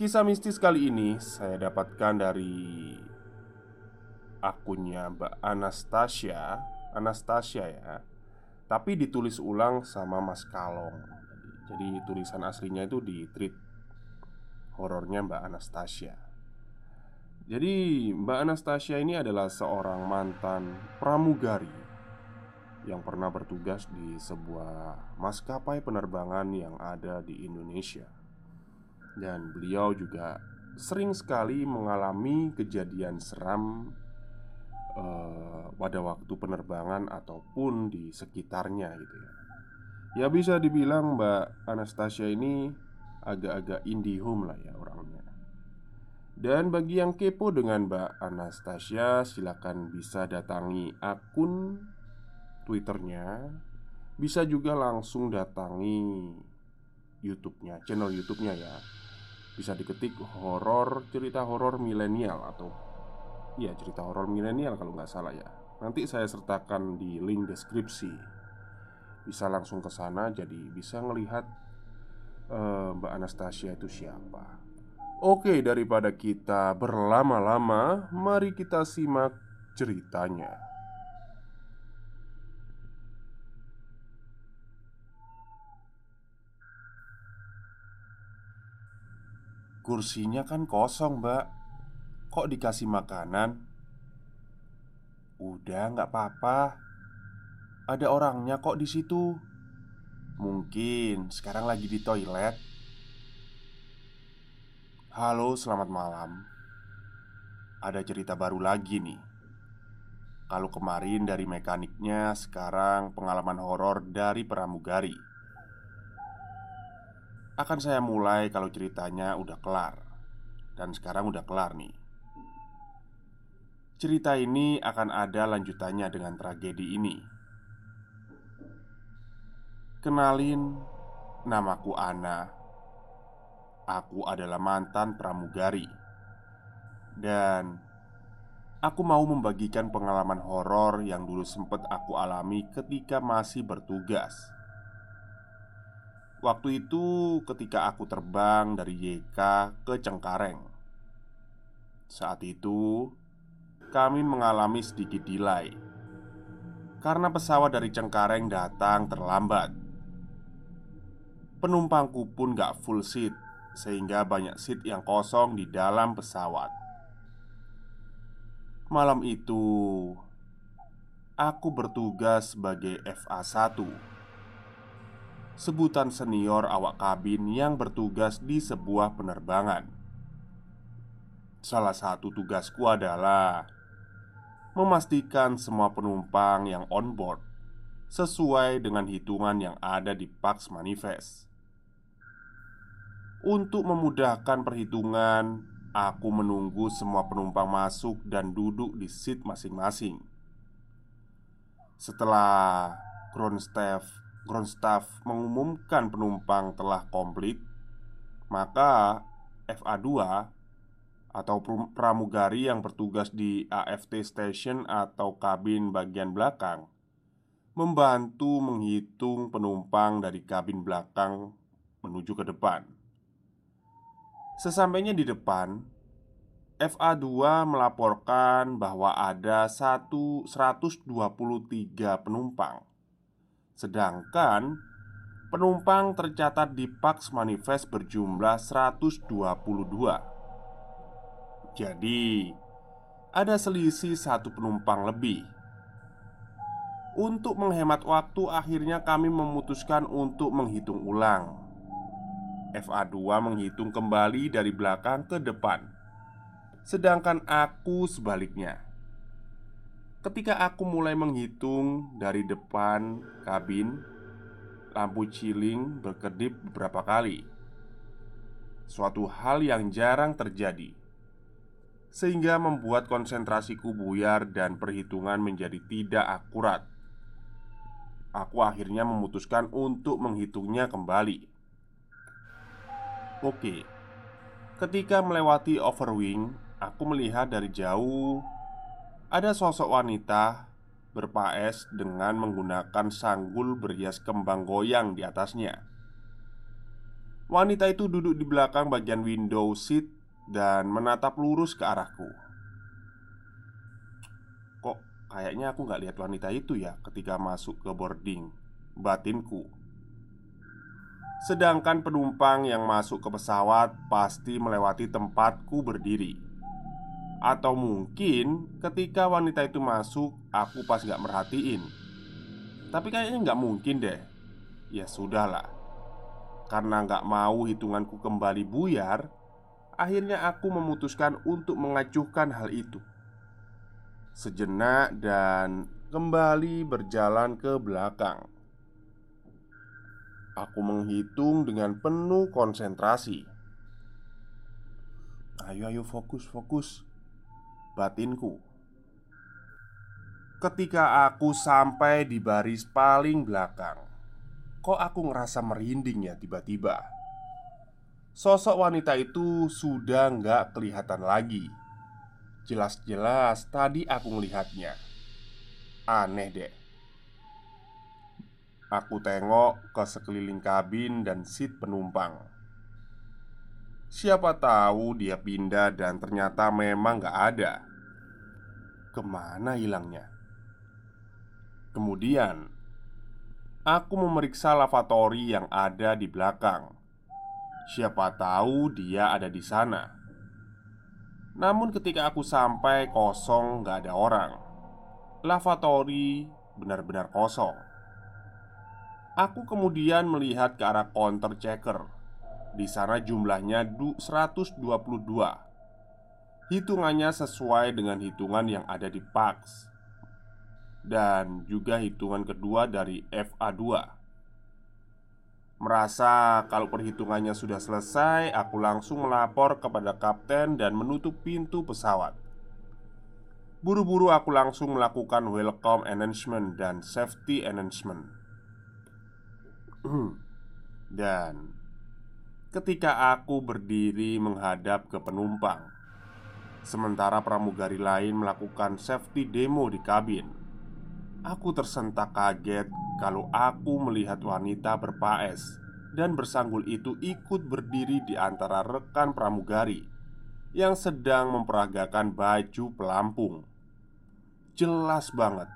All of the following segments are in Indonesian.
Kisah mistis kali ini saya dapatkan dari akunnya Mbak Anastasia. Anastasia ya. Tapi ditulis ulang sama Mas Kalong. Jadi tulisan aslinya itu di tweet horornya Mbak Anastasia. Jadi Mbak Anastasia ini adalah seorang mantan pramugari Yang pernah bertugas di sebuah maskapai penerbangan yang ada di Indonesia dan beliau juga sering sekali mengalami kejadian seram uh, pada waktu penerbangan ataupun di sekitarnya gitu ya. Ya bisa dibilang Mbak Anastasia ini agak-agak indihome lah ya orangnya. Dan bagi yang kepo dengan Mbak Anastasia silakan bisa datangi akun Twitternya Bisa juga langsung datangi YouTube-nya, channel YouTube-nya ya bisa diketik horor cerita horor milenial atau ya cerita horor milenial kalau nggak salah ya. Nanti saya sertakan di link deskripsi. Bisa langsung ke sana jadi bisa ngelihat uh, Mbak Anastasia itu siapa. Oke, daripada kita berlama-lama, mari kita simak ceritanya. Kursinya kan kosong mbak. Kok dikasih makanan? Udah nggak apa-apa. Ada orangnya kok di situ. Mungkin sekarang lagi di toilet. Halo selamat malam. Ada cerita baru lagi nih. Kalau kemarin dari mekaniknya Sekarang pengalaman horor dari pramugari akan saya mulai kalau ceritanya udah kelar. Dan sekarang udah kelar nih. Cerita ini akan ada lanjutannya dengan tragedi ini. Kenalin Namaku Ana. Aku adalah mantan pramugari. Dan Aku mau membagikan pengalaman horor yang dulu sempat aku alami ketika masih bertugas Waktu itu ketika aku terbang dari YK ke Cengkareng. Saat itu kami mengalami sedikit delay. Karena pesawat dari Cengkareng datang terlambat. Penumpangku pun gak full seat Sehingga banyak seat yang kosong di dalam pesawat. Malam itu aku bertugas sebagai FA1 Sebutan senior awak kabin yang bertugas di sebuah penerbangan. Salah satu tugasku adalah Memastikan semua penumpang yang on board Sesuai dengan hitungan yang ada di Pax Manifest. Untuk memudahkan perhitungan Aku menunggu semua penumpang masuk dan duduk di seat masing-masing. Setelah ground staff ground staff mengumumkan penumpang telah komplit, maka FA2 atau pramugari yang bertugas di AFT station atau kabin bagian belakang membantu menghitung penumpang dari kabin belakang menuju ke depan. Sesampainya di depan, FA2 melaporkan bahwa ada satu 123 penumpang Sedangkan penumpang tercatat di Pax Manifest berjumlah 122 Jadi ada selisih satu penumpang lebih. Untuk menghemat waktu akhirnya kami memutuskan untuk menghitung ulang. FA2 menghitung kembali dari belakang ke depan. Sedangkan aku sebaliknya. Ketika aku mulai menghitung dari depan kabin, lampu ciling berkedip beberapa kali. Suatu hal yang jarang terjadi, sehingga membuat konsentrasiku buyar dan perhitungan menjadi tidak akurat. Aku akhirnya memutuskan untuk menghitungnya kembali. Oke, ketika melewati overwing, Aku melihat dari jauh ada sosok wanita berpaes dengan menggunakan sanggul berhias kembang goyang di atasnya. Wanita itu duduk di belakang bagian window seat dan menatap lurus ke arahku. Kok kayaknya aku nggak lihat wanita itu ya ketika masuk ke boarding Batinku Sedangkan penumpang yang masuk ke pesawat pasti melewati tempatku berdiri atau mungkin ketika wanita itu masuk Aku pas gak merhatiin. Tapi kayaknya gak mungkin deh. Ya sudahlah. Karena gak mau hitunganku kembali buyar Akhirnya aku memutuskan untuk mengacuhkan hal itu. Sejenak dan kembali berjalan ke belakang. Aku menghitung dengan penuh konsentrasi. Ayo ayo fokus fokus batinku. Ketika aku sampai di baris paling belakang, kok aku ngerasa merinding ya tiba-tiba. Sosok wanita itu sudah nggak kelihatan lagi. Jelas-jelas tadi aku melihatnya. Aneh deh. Aku tengok ke sekeliling kabin dan seat penumpang. Siapa tahu dia pindah dan ternyata memang gak ada Ke mana hilangnya? Kemudian Aku memeriksa lavatory yang ada di belakang. Siapa tahu dia ada di sana. Namun ketika aku sampai kosong gak ada orang. Lavatory benar-benar kosong. Aku kemudian melihat ke arah counter checker. Di sana jumlahnya 122 Hitungannya sesuai dengan hitungan yang ada di PAX. Dan juga hitungan kedua dari FA2 Merasa kalau perhitungannya sudah selesai Aku langsung melapor kepada kapten dan menutup pintu pesawat. Buru-buru aku langsung melakukan welcome announcement dan safety announcement Dan ketika aku berdiri menghadap ke penumpang Sementara pramugari lain melakukan safety demo di kabin Aku tersentak kaget kalau aku melihat wanita berpaes dan bersanggul itu ikut berdiri di antara rekan pramugari yang sedang memperagakan baju pelampung. Jelas banget,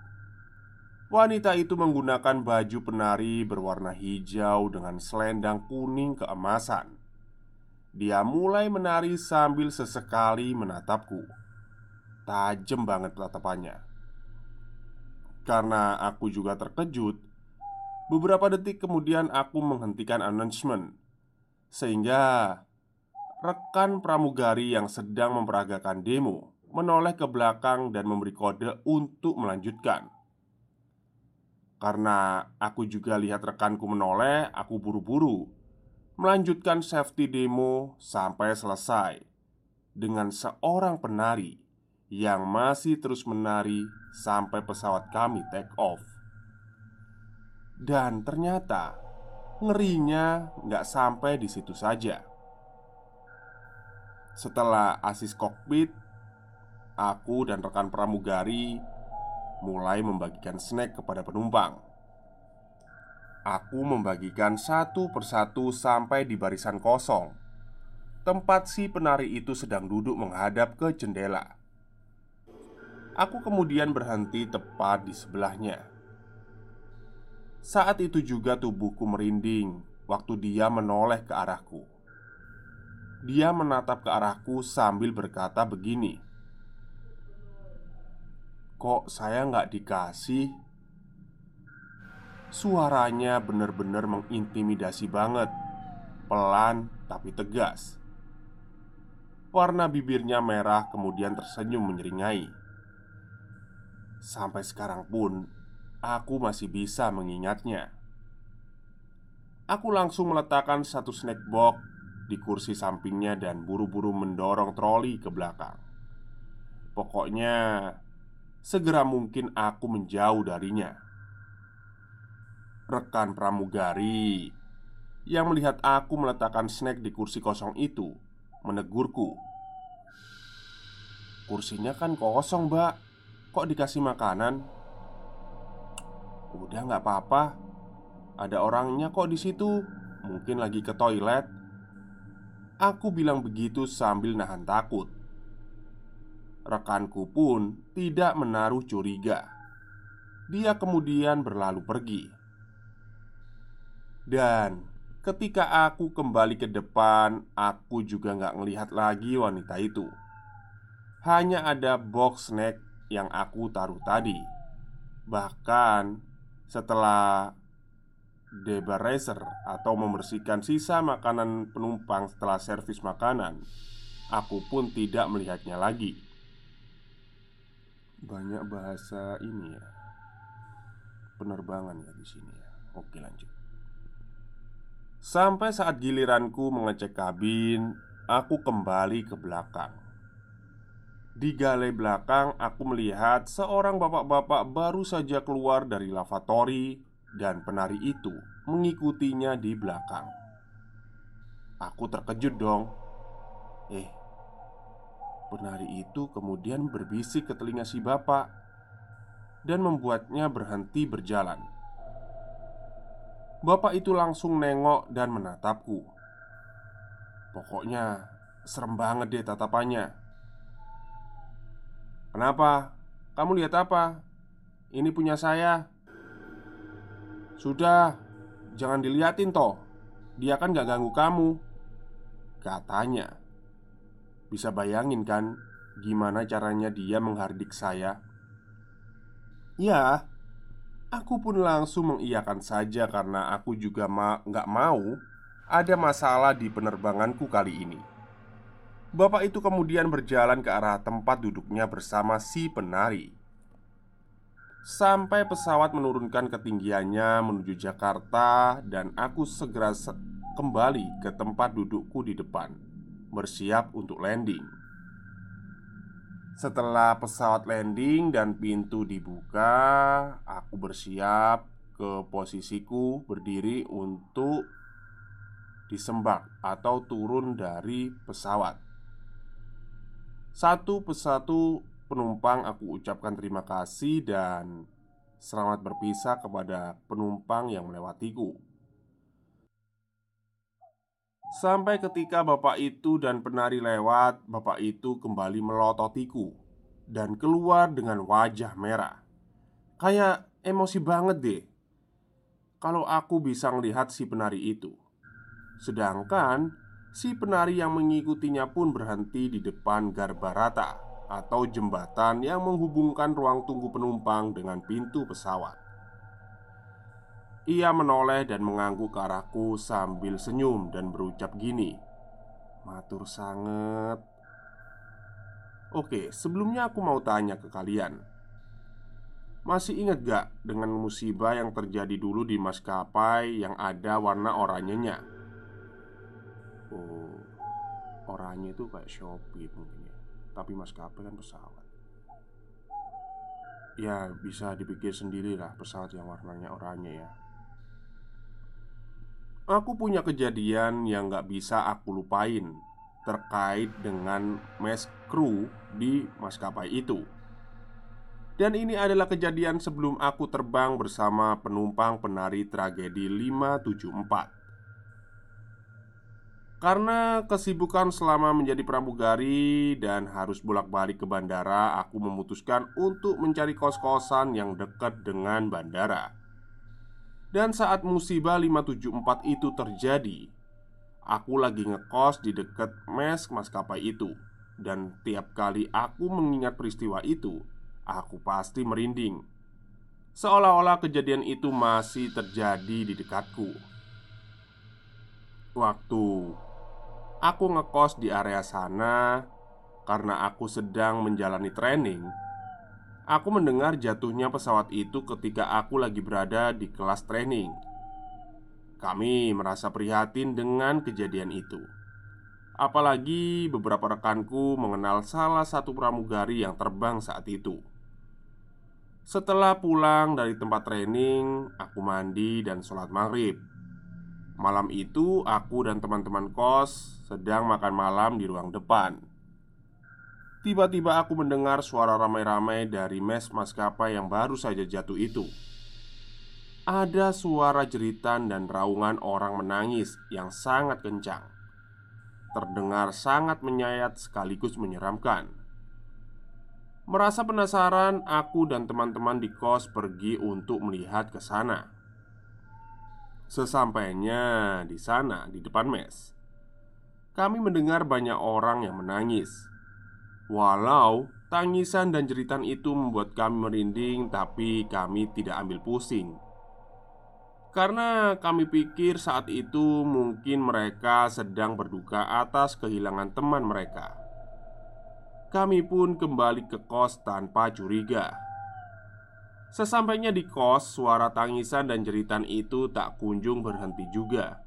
wanita itu menggunakan baju penari berwarna hijau dengan selendang kuning keemasan. Dia mulai menari sambil sesekali menatapku. Tajam banget tatapannya. Karena aku juga terkejut, beberapa detik kemudian aku menghentikan announcement. Sehingga rekan pramugari yang sedang memperagakan demo menoleh ke belakang dan memberi kode untuk melanjutkan. Karena aku juga lihat rekanku menoleh, aku buru-buru melanjutkan safety demo sampai selesai dengan seorang penari yang masih terus menari sampai pesawat kami take off. Dan ternyata ngerinya nggak sampai di situ saja. Setelah asis kokpit, aku dan rekan pramugari mulai membagikan snack kepada penumpang. Aku membagikan satu persatu sampai di barisan kosong Tempat si penari itu sedang duduk menghadap ke jendela Aku kemudian berhenti tepat di sebelahnya. Saat itu juga tubuhku merinding waktu dia menoleh ke arahku. Dia menatap ke arahku sambil berkata begini, "Kok saya nggak dikasih?" Suaranya benar-benar mengintimidasi banget, pelan tapi tegas. Warna bibirnya merah, kemudian tersenyum menyeringai. Sampai sekarang pun aku masih bisa mengingatnya. Aku langsung meletakkan satu snack box di kursi sampingnya dan buru-buru mendorong troli ke belakang. Pokoknya, segera mungkin aku menjauh darinya. Rekan pramugari yang melihat aku meletakkan snack di kursi kosong itu menegurku. "Kursinya kan kosong, Mbak. Kok dikasih makanan? Udah nggak apa-apa. Ada orangnya kok di situ. Mungkin lagi ke toilet. Aku bilang begitu sambil nahan takut. Rekanku pun tidak menaruh curiga. Dia kemudian berlalu pergi. Dan ketika aku kembali ke depan, aku juga nggak melihat lagi wanita itu. Hanya ada box snack yang aku taruh tadi. Bahkan setelah debaraser atau membersihkan sisa makanan penumpang setelah servis makanan, aku pun tidak melihatnya lagi. Banyak bahasa ini ya. Penerbangan ya di sini ya. Oke, lanjut. Sampai saat giliranku mengecek kabin, aku kembali ke belakang. Di galai belakang, aku melihat seorang bapak-bapak baru saja keluar dari lavatory, dan penari itu mengikutinya di belakang. Aku terkejut dong. Eh, penari itu kemudian berbisik ke telinga si bapak dan membuatnya berhenti berjalan. Bapak itu langsung nengok dan menatapku. Pokoknya serem banget deh tatapannya. Kenapa? Kamu lihat apa? Ini punya saya Sudah Jangan diliatin toh Dia kan gak ganggu kamu Katanya Bisa bayangin kan Gimana caranya dia menghardik saya Ya Aku pun langsung mengiyakan saja karena aku juga ma gak mau Ada masalah di penerbanganku kali ini. Bapak itu kemudian berjalan ke arah tempat duduknya bersama si penari. Sampai pesawat menurunkan ketinggiannya menuju Jakarta Dan aku segera se kembali ke tempat dudukku di depan Bersiap untuk landing Setelah pesawat landing dan pintu dibuka Aku bersiap ke posisiku berdiri untuk disembak atau turun dari pesawat satu persatu penumpang aku ucapkan terima kasih dan selamat berpisah kepada penumpang yang melewatiku. Sampai ketika bapak itu dan penari lewat, bapak itu kembali melototiku dan keluar dengan wajah merah. Kayak emosi banget deh. Kalau aku bisa melihat si penari itu. Sedangkan Si penari yang mengikutinya pun berhenti di depan Garbarata atau jembatan yang menghubungkan ruang tunggu penumpang dengan pintu pesawat. Ia menoleh dan mengangguk ke arahku sambil senyum dan berucap gini. Matur sangat Oke, sebelumnya aku mau tanya ke kalian. Masih ingat gak dengan musibah yang terjadi dulu di maskapai yang ada warna oranyenya? Oh, oranye itu kayak Shopee mungkin ya. Tapi maskapai kan pesawat. Ya bisa dipikir sendiri lah pesawat yang warnanya oranye ya Aku punya kejadian yang gak bisa aku lupain Terkait dengan mes kru di maskapai itu. Dan ini adalah kejadian sebelum aku terbang bersama penumpang penari tragedi 574 Karena kesibukan selama menjadi pramugari dan harus bolak-balik ke bandara Aku memutuskan untuk mencari kos-kosan yang dekat dengan bandara dan saat musibah 574 itu terjadi Aku lagi ngekos di dekat mes maskapai itu. Dan tiap kali aku mengingat peristiwa itu Aku pasti merinding. Seolah-olah kejadian itu masih terjadi di dekatku. Waktu aku ngekos di area sana Karena aku sedang menjalani training Aku mendengar jatuhnya pesawat itu ketika aku lagi berada di kelas training. Kami merasa prihatin dengan kejadian itu. Apalagi beberapa rekanku mengenal salah satu pramugari yang terbang saat itu. Setelah pulang dari tempat training, aku mandi dan sholat maghrib. Malam itu, aku dan teman-teman kos sedang makan malam di ruang depan. Tiba-tiba aku mendengar suara ramai-ramai dari mes maskapai yang baru saja jatuh itu. Ada suara jeritan dan raungan orang menangis yang sangat kencang. Terdengar sangat menyayat sekaligus menyeramkan. Merasa penasaran, aku dan teman-teman di kos pergi untuk melihat ke sana. Sesampainya di sana, di depan mes, kami mendengar banyak orang yang menangis Walau tangisan dan jeritan itu membuat kami merinding, tapi kami tidak ambil pusing. Karena kami pikir saat itu mungkin mereka sedang berduka atas kehilangan teman mereka. Kami pun kembali ke kos tanpa curiga. Sesampainya di kos, suara tangisan dan jeritan itu tak kunjung berhenti juga.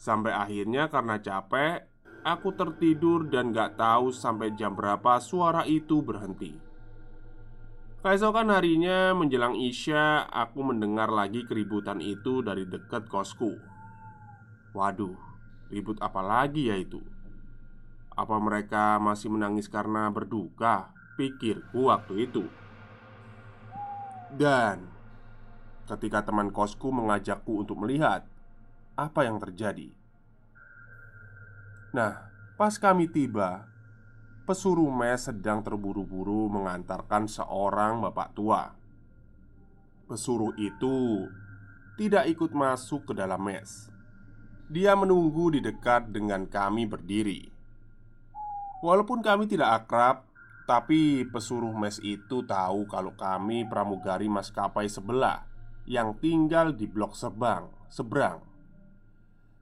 Sampai akhirnya karena capek, Aku tertidur dan gak tahu sampai jam berapa suara itu berhenti Keesokan harinya menjelang Isya Aku mendengar lagi keributan itu dari dekat kosku Waduh, ribut apa lagi ya itu? Apa mereka masih menangis karena berduka? Pikirku waktu itu Dan ketika teman kosku mengajakku untuk melihat Apa yang terjadi? Nah, pas kami tiba, pesuruh mes sedang terburu-buru mengantarkan seorang bapak tua. Pesuruh itu tidak ikut masuk ke dalam mes. Dia menunggu di dekat dengan kami berdiri. Walaupun kami tidak akrab, tapi pesuruh mes itu tahu kalau kami pramugari maskapai sebelah yang tinggal di blok Sebang, seberang.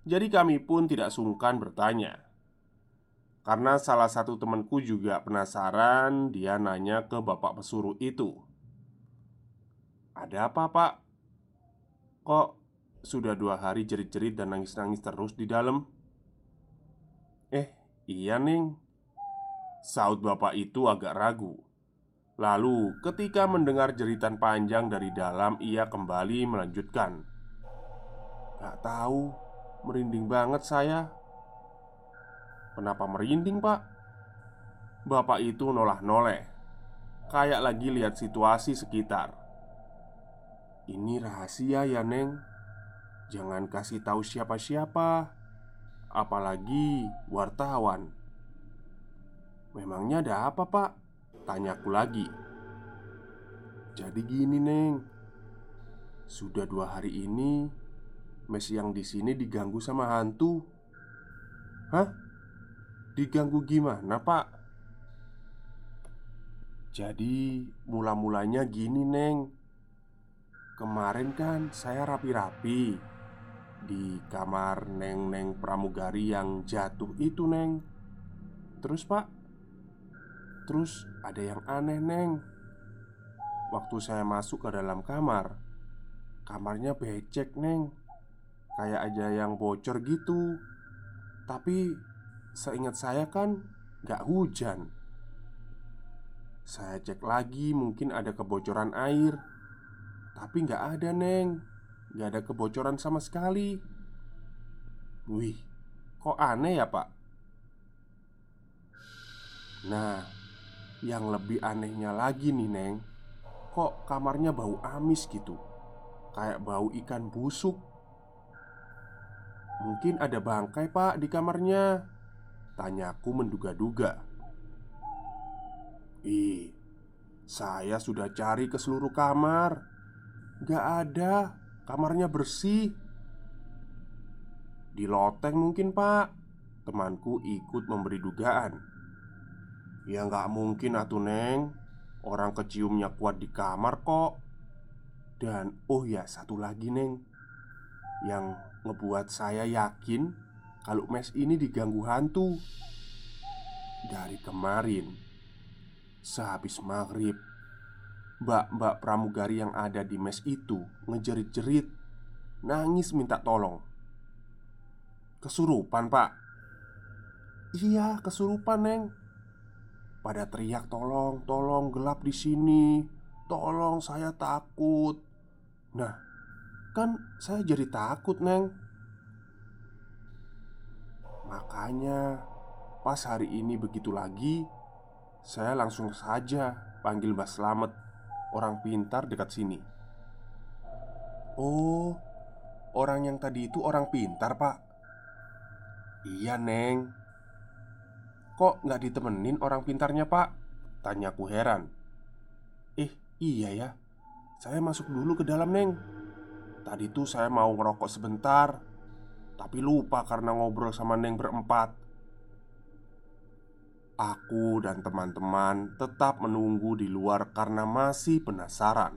Jadi kami pun tidak sungkan bertanya. Karena salah satu temanku juga penasaran Dia nanya ke bapak pesuruh itu. Ada apa pak? Kok sudah dua hari jerit-jerit dan nangis-nangis terus di dalam? Eh, iya Ning. Saud bapak itu agak ragu. Lalu ketika mendengar jeritan panjang dari dalam Ia kembali melanjutkan. Gak tahu Merinding banget saya. Kenapa merinding pak? Bapak itu nolah-noleh. Kayak lagi lihat situasi sekitar. Ini rahasia ya Neng. Jangan kasih tahu siapa-siapa. Apalagi wartawan. Memangnya ada apa pak? Tanyaku lagi. Jadi gini Neng. Sudah dua hari ini Mes yang di sini diganggu sama hantu. Hah? Diganggu gimana pak? Jadi mula-mulanya gini Neng. Kemarin kan saya rapi-rapi Di kamar Neng-Neng pramugari yang jatuh itu Neng. Terus pak? Terus ada yang aneh Neng. Waktu saya masuk ke dalam kamar Kamarnya becek Neng Kayak aja yang bocor gitu. Tapi seingat saya kan gak hujan. Saya cek lagi mungkin ada kebocoran air. Tapi gak ada Neng. Gak ada kebocoran sama sekali. Wih, kok aneh ya pak? Nah, yang lebih anehnya lagi nih Neng. Kok kamarnya bau amis gitu? Kayak bau ikan busuk Mungkin ada bangkai pak di kamarnya. Tanyaku menduga-duga. Ih, saya sudah cari ke seluruh kamar. Gak ada. Kamarnya bersih. Di loteng mungkin pak. Temanku ikut memberi dugaan. Ya nggak mungkin atuh Neng. Orang keciumnya kuat di kamar kok. Dan oh ya satu lagi Neng Yang ngebuat saya yakin Kalau mes ini diganggu hantu Dari kemarin Sehabis maghrib Mbak-mbak pramugari yang ada di mes itu Ngejerit-jerit Nangis minta tolong Kesurupan pak Iya kesurupan neng pada teriak tolong, tolong gelap di sini. Tolong saya takut. Nah, kan saya jadi takut, Neng. Makanya pas hari ini begitu lagi, saya langsung saja panggil Mbak Slamet, orang pintar dekat sini. Oh, orang yang tadi itu orang pintar, Pak. Iya, Neng. Kok nggak ditemenin orang pintarnya pak? Tanyaku heran Eh iya ya Saya masuk dulu ke dalam neng Tadi tuh saya mau ngerokok sebentar Tapi lupa karena ngobrol sama neng berempat. Aku dan teman-teman tetap menunggu di luar karena masih penasaran.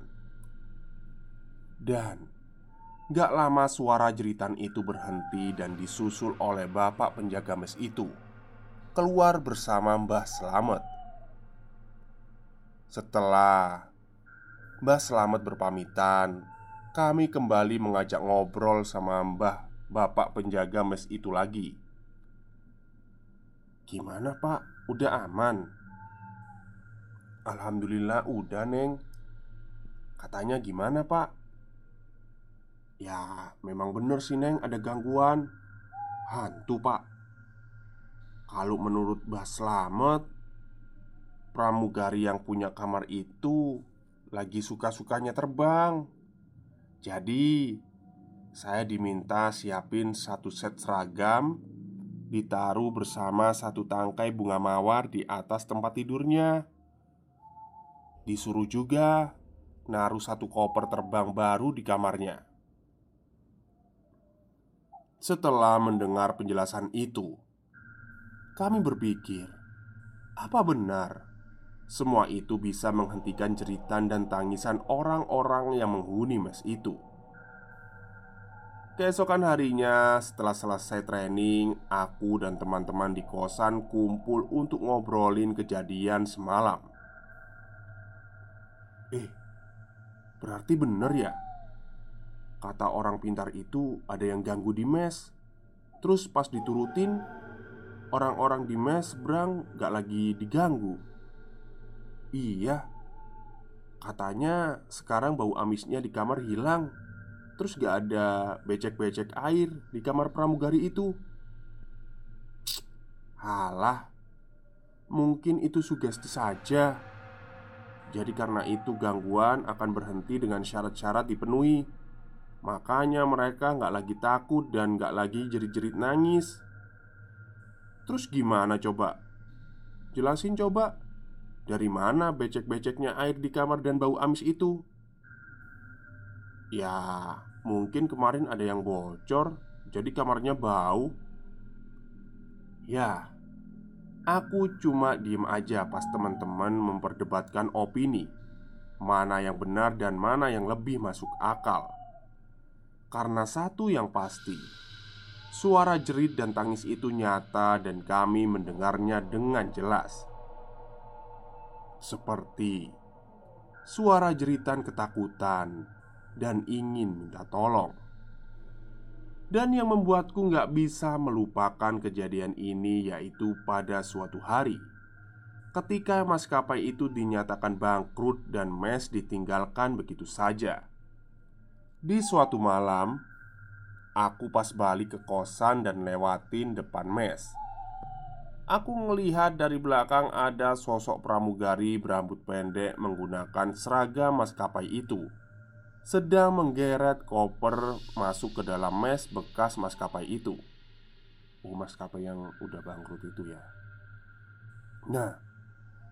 Dan Gak lama suara jeritan itu berhenti dan disusul oleh bapak penjaga mes itu. Keluar bersama Mbah Selamet. Setelah Mbah Selamet berpamitan, kami kembali mengajak ngobrol sama Mbah Bapak penjaga mes itu lagi. Gimana pak? Udah aman? Alhamdulillah udah neng Katanya gimana pak? Ya memang bener sih neng ada gangguan Hantu pak kalau menurut Mbah Slamet Pramugari yang punya kamar itu Lagi suka-sukanya terbang Jadi Saya diminta siapin satu set seragam Ditaruh bersama satu tangkai bunga mawar di atas tempat tidurnya. Disuruh juga Naruh satu koper terbang baru di kamarnya. Setelah mendengar penjelasan itu kami berpikir, apa benar semua itu bisa menghentikan jeritan dan tangisan orang-orang yang menghuni mes itu? Keesokan harinya, setelah selesai training, aku dan teman-teman di kosan kumpul untuk ngobrolin kejadian semalam. Eh, berarti bener ya? Kata orang pintar itu ada yang ganggu di mes Terus pas diturutin Orang-orang di mes seberang gak lagi diganggu Iya. Katanya sekarang bau amisnya di kamar hilang. Terus gak ada becek-becek air di kamar pramugari itu. Halah. Mungkin itu sugesti saja. Jadi karena itu gangguan akan berhenti dengan syarat-syarat dipenuhi. Makanya mereka nggak lagi takut dan nggak lagi jerit-jerit nangis. Terus gimana coba? Jelasin coba Dari mana becek-beceknya air di kamar dan bau amis itu? Ya, mungkin kemarin ada yang bocor Jadi kamarnya bau. Ya, Aku cuma diem aja pas teman-teman memperdebatkan opini. Mana yang benar dan mana yang lebih masuk akal. Karena satu yang pasti Suara jerit dan tangis itu nyata dan kami mendengarnya dengan jelas Seperti Suara jeritan ketakutan Dan ingin minta tolong. Dan yang membuatku nggak bisa melupakan kejadian ini yaitu pada suatu hari Ketika maskapai itu dinyatakan bangkrut dan mes ditinggalkan begitu saja. Di suatu malam Aku pas balik ke kosan dan lewatin depan mes Aku melihat dari belakang ada sosok pramugari berambut pendek menggunakan seragam maskapai itu sedang menggeret koper masuk ke dalam mes bekas maskapai itu. Oh, maskapai yang udah bangkrut itu ya. Nah,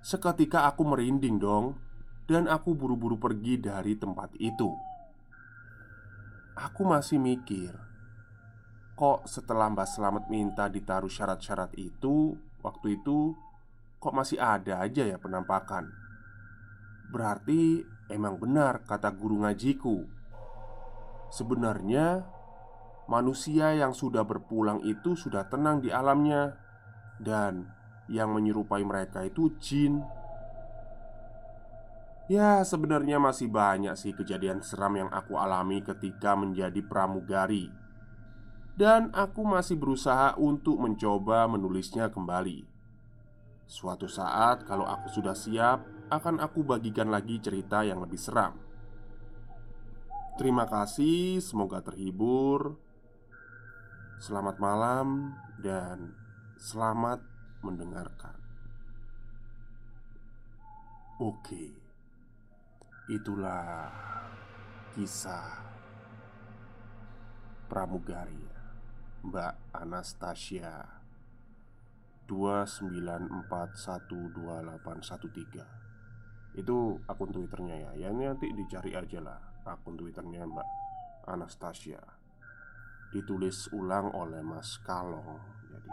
seketika aku merinding dong, dan aku buru-buru pergi dari tempat itu. Aku masih mikir, kok setelah Mbak Selamat minta ditaruh syarat-syarat itu, waktu itu kok masih ada aja ya penampakan. Berarti Emang benar kata guru ngajiku. Sebenarnya Manusia yang sudah berpulang itu sudah tenang di alamnya Dan yang menyerupai mereka itu jin. Ya sebenarnya masih banyak sih kejadian seram yang aku alami ketika menjadi pramugari Dan aku masih berusaha untuk mencoba menulisnya kembali Suatu saat kalau aku sudah siap akan aku bagikan lagi cerita yang lebih seram. Terima kasih, semoga terhibur. Selamat malam dan selamat mendengarkan. Oke, itulah kisah pramugari Mbak Anastasia. 294128113 itu akun twitternya ya. Ya nanti dicari aja lah Akun twitternya Mbak Anastasia. Ditulis ulang oleh Mas Kalong. Jadi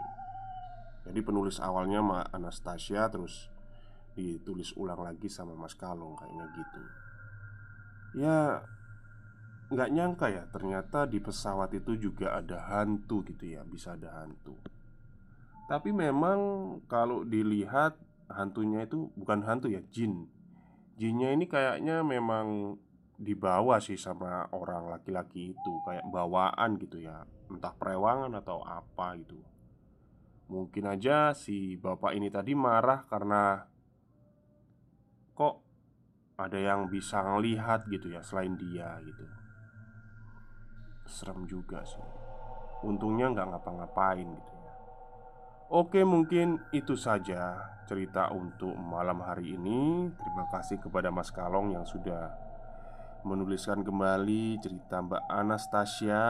Jadi penulis awalnya Mbak Anastasia Terus ditulis ulang lagi sama Mas Kalong Kayaknya gitu. Ya nggak nyangka ya ternyata di pesawat itu juga ada hantu gitu ya Bisa ada hantu. Tapi memang kalau dilihat hantunya itu bukan hantu ya jin. Jinnya ini kayaknya memang dibawa sih sama orang laki-laki itu Kayak bawaan gitu ya Entah perewangan atau apa gitu. Mungkin aja si bapak ini tadi marah karena Kok ada yang bisa ngelihat gitu ya selain dia gitu Serem juga sih. Untungnya nggak ngapa-ngapain gitu ya. Oke mungkin itu saja cerita untuk malam hari ini. Terima kasih kepada Mas Kalong yang sudah menuliskan kembali cerita Mbak Anastasia.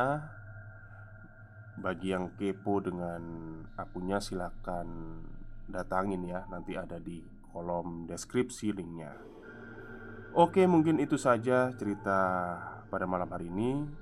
Bagi yang kepo dengan akunnya silahkan datangin ya. Nanti ada di kolom deskripsi linknya. Oke mungkin itu saja cerita pada malam hari ini